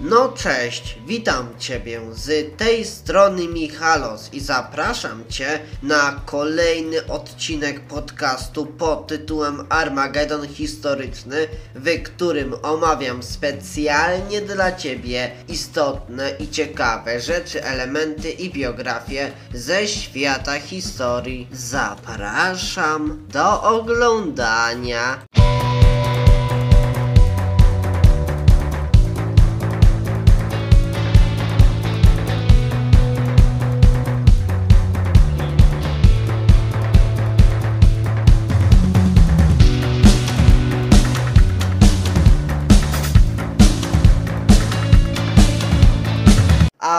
No cześć, witam Ciebie z tej strony Michalos i zapraszam Cię na kolejny odcinek podcastu pod tytułem Armagedon Historyczny, w którym omawiam specjalnie dla Ciebie istotne i ciekawe rzeczy, elementy i biografie ze świata historii. Zapraszam do oglądania.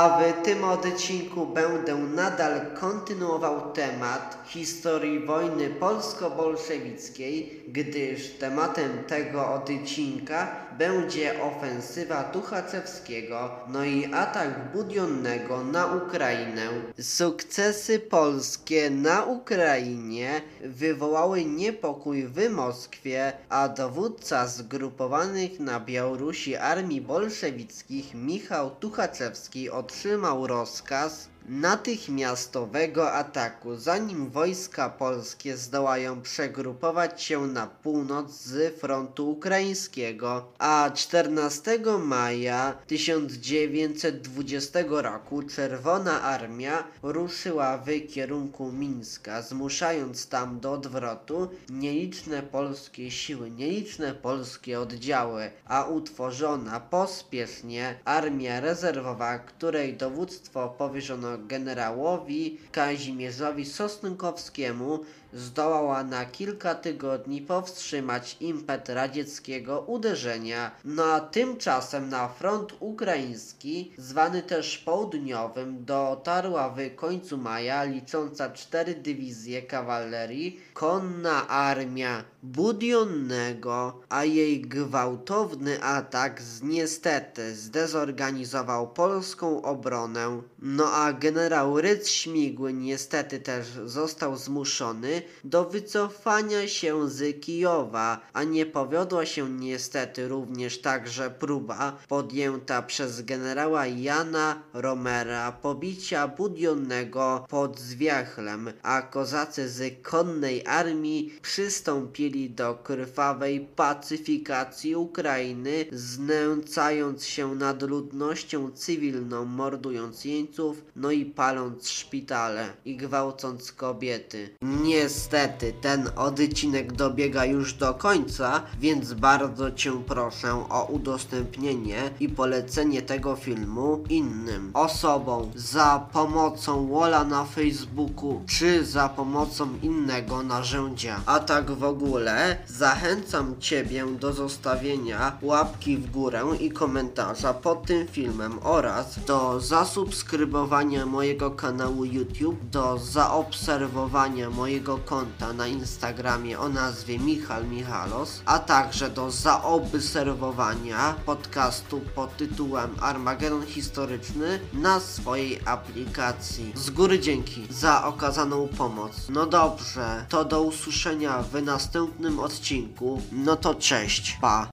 A w tym odcinku będę nadal kontynuował temat historii wojny polsko-bolszewickiej, gdyż tematem tego odcinka będzie ofensywa Tuchacewskiego, no i atak Budionnego na Ukrainę. Sukcesy polskie na Ukrainie wywołały niepokój w Moskwie, a dowódca zgrupowanych na Białorusi armii bolszewickich Michał Tuchacewski otrzymał rozkaz natychmiastowego ataku, zanim wojska polskie zdołają przegrupować się na północ z frontu ukraińskiego, a 14 maja 1920 roku Czerwona Armia ruszyła w kierunku Mińska, zmuszając tam do odwrotu nieliczne polskie siły, nieliczne polskie oddziały, a utworzona pospiesznie armia rezerwowa, której dowództwo powierzono generałowi Kazimierzowi Sosnkowskiemu zdołała na kilka tygodni powstrzymać impet radzieckiego uderzenia. No a tymczasem na front ukraiński, zwany też południowym, dotarła w końcu maja licząca cztery dywizje kawalerii, konna armia Budionnego, a jej gwałtowny atak z niestety zdezorganizował polską obronę. No a generał Rydz Śmigły niestety też został zmuszony do wycofania się z Kijowa, a nie powiodła się niestety również także próba podjęta przez generała Jana Romera pobicia Budionnego pod Zwiachlem, a kozacy z konnej armii przystąpili do krwawej pacyfikacji Ukrainy, znęcając się nad ludnością cywilną, mordując jeńców, no paląc szpitale i gwałcąc kobiety. Niestety ten odcinek dobiega już do końca, więc bardzo Cię proszę o udostępnienie i polecenie tego filmu innym osobom za pomocą Wola na Facebooku czy za pomocą innego narzędzia. A tak w ogóle zachęcam Ciebie do zostawienia łapki w górę i komentarza pod tym filmem oraz do zasubskrybowania mojego kanału YouTube, do zaobserwowania mojego konta na Instagramie o nazwie Michal Michalos, a także do zaobserwowania podcastu pod tytułem Armagedon Historyczny na swojej aplikacji. Z góry dzięki za okazaną pomoc. No dobrze, to do usłyszenia w następnym odcinku. No to cześć, pa.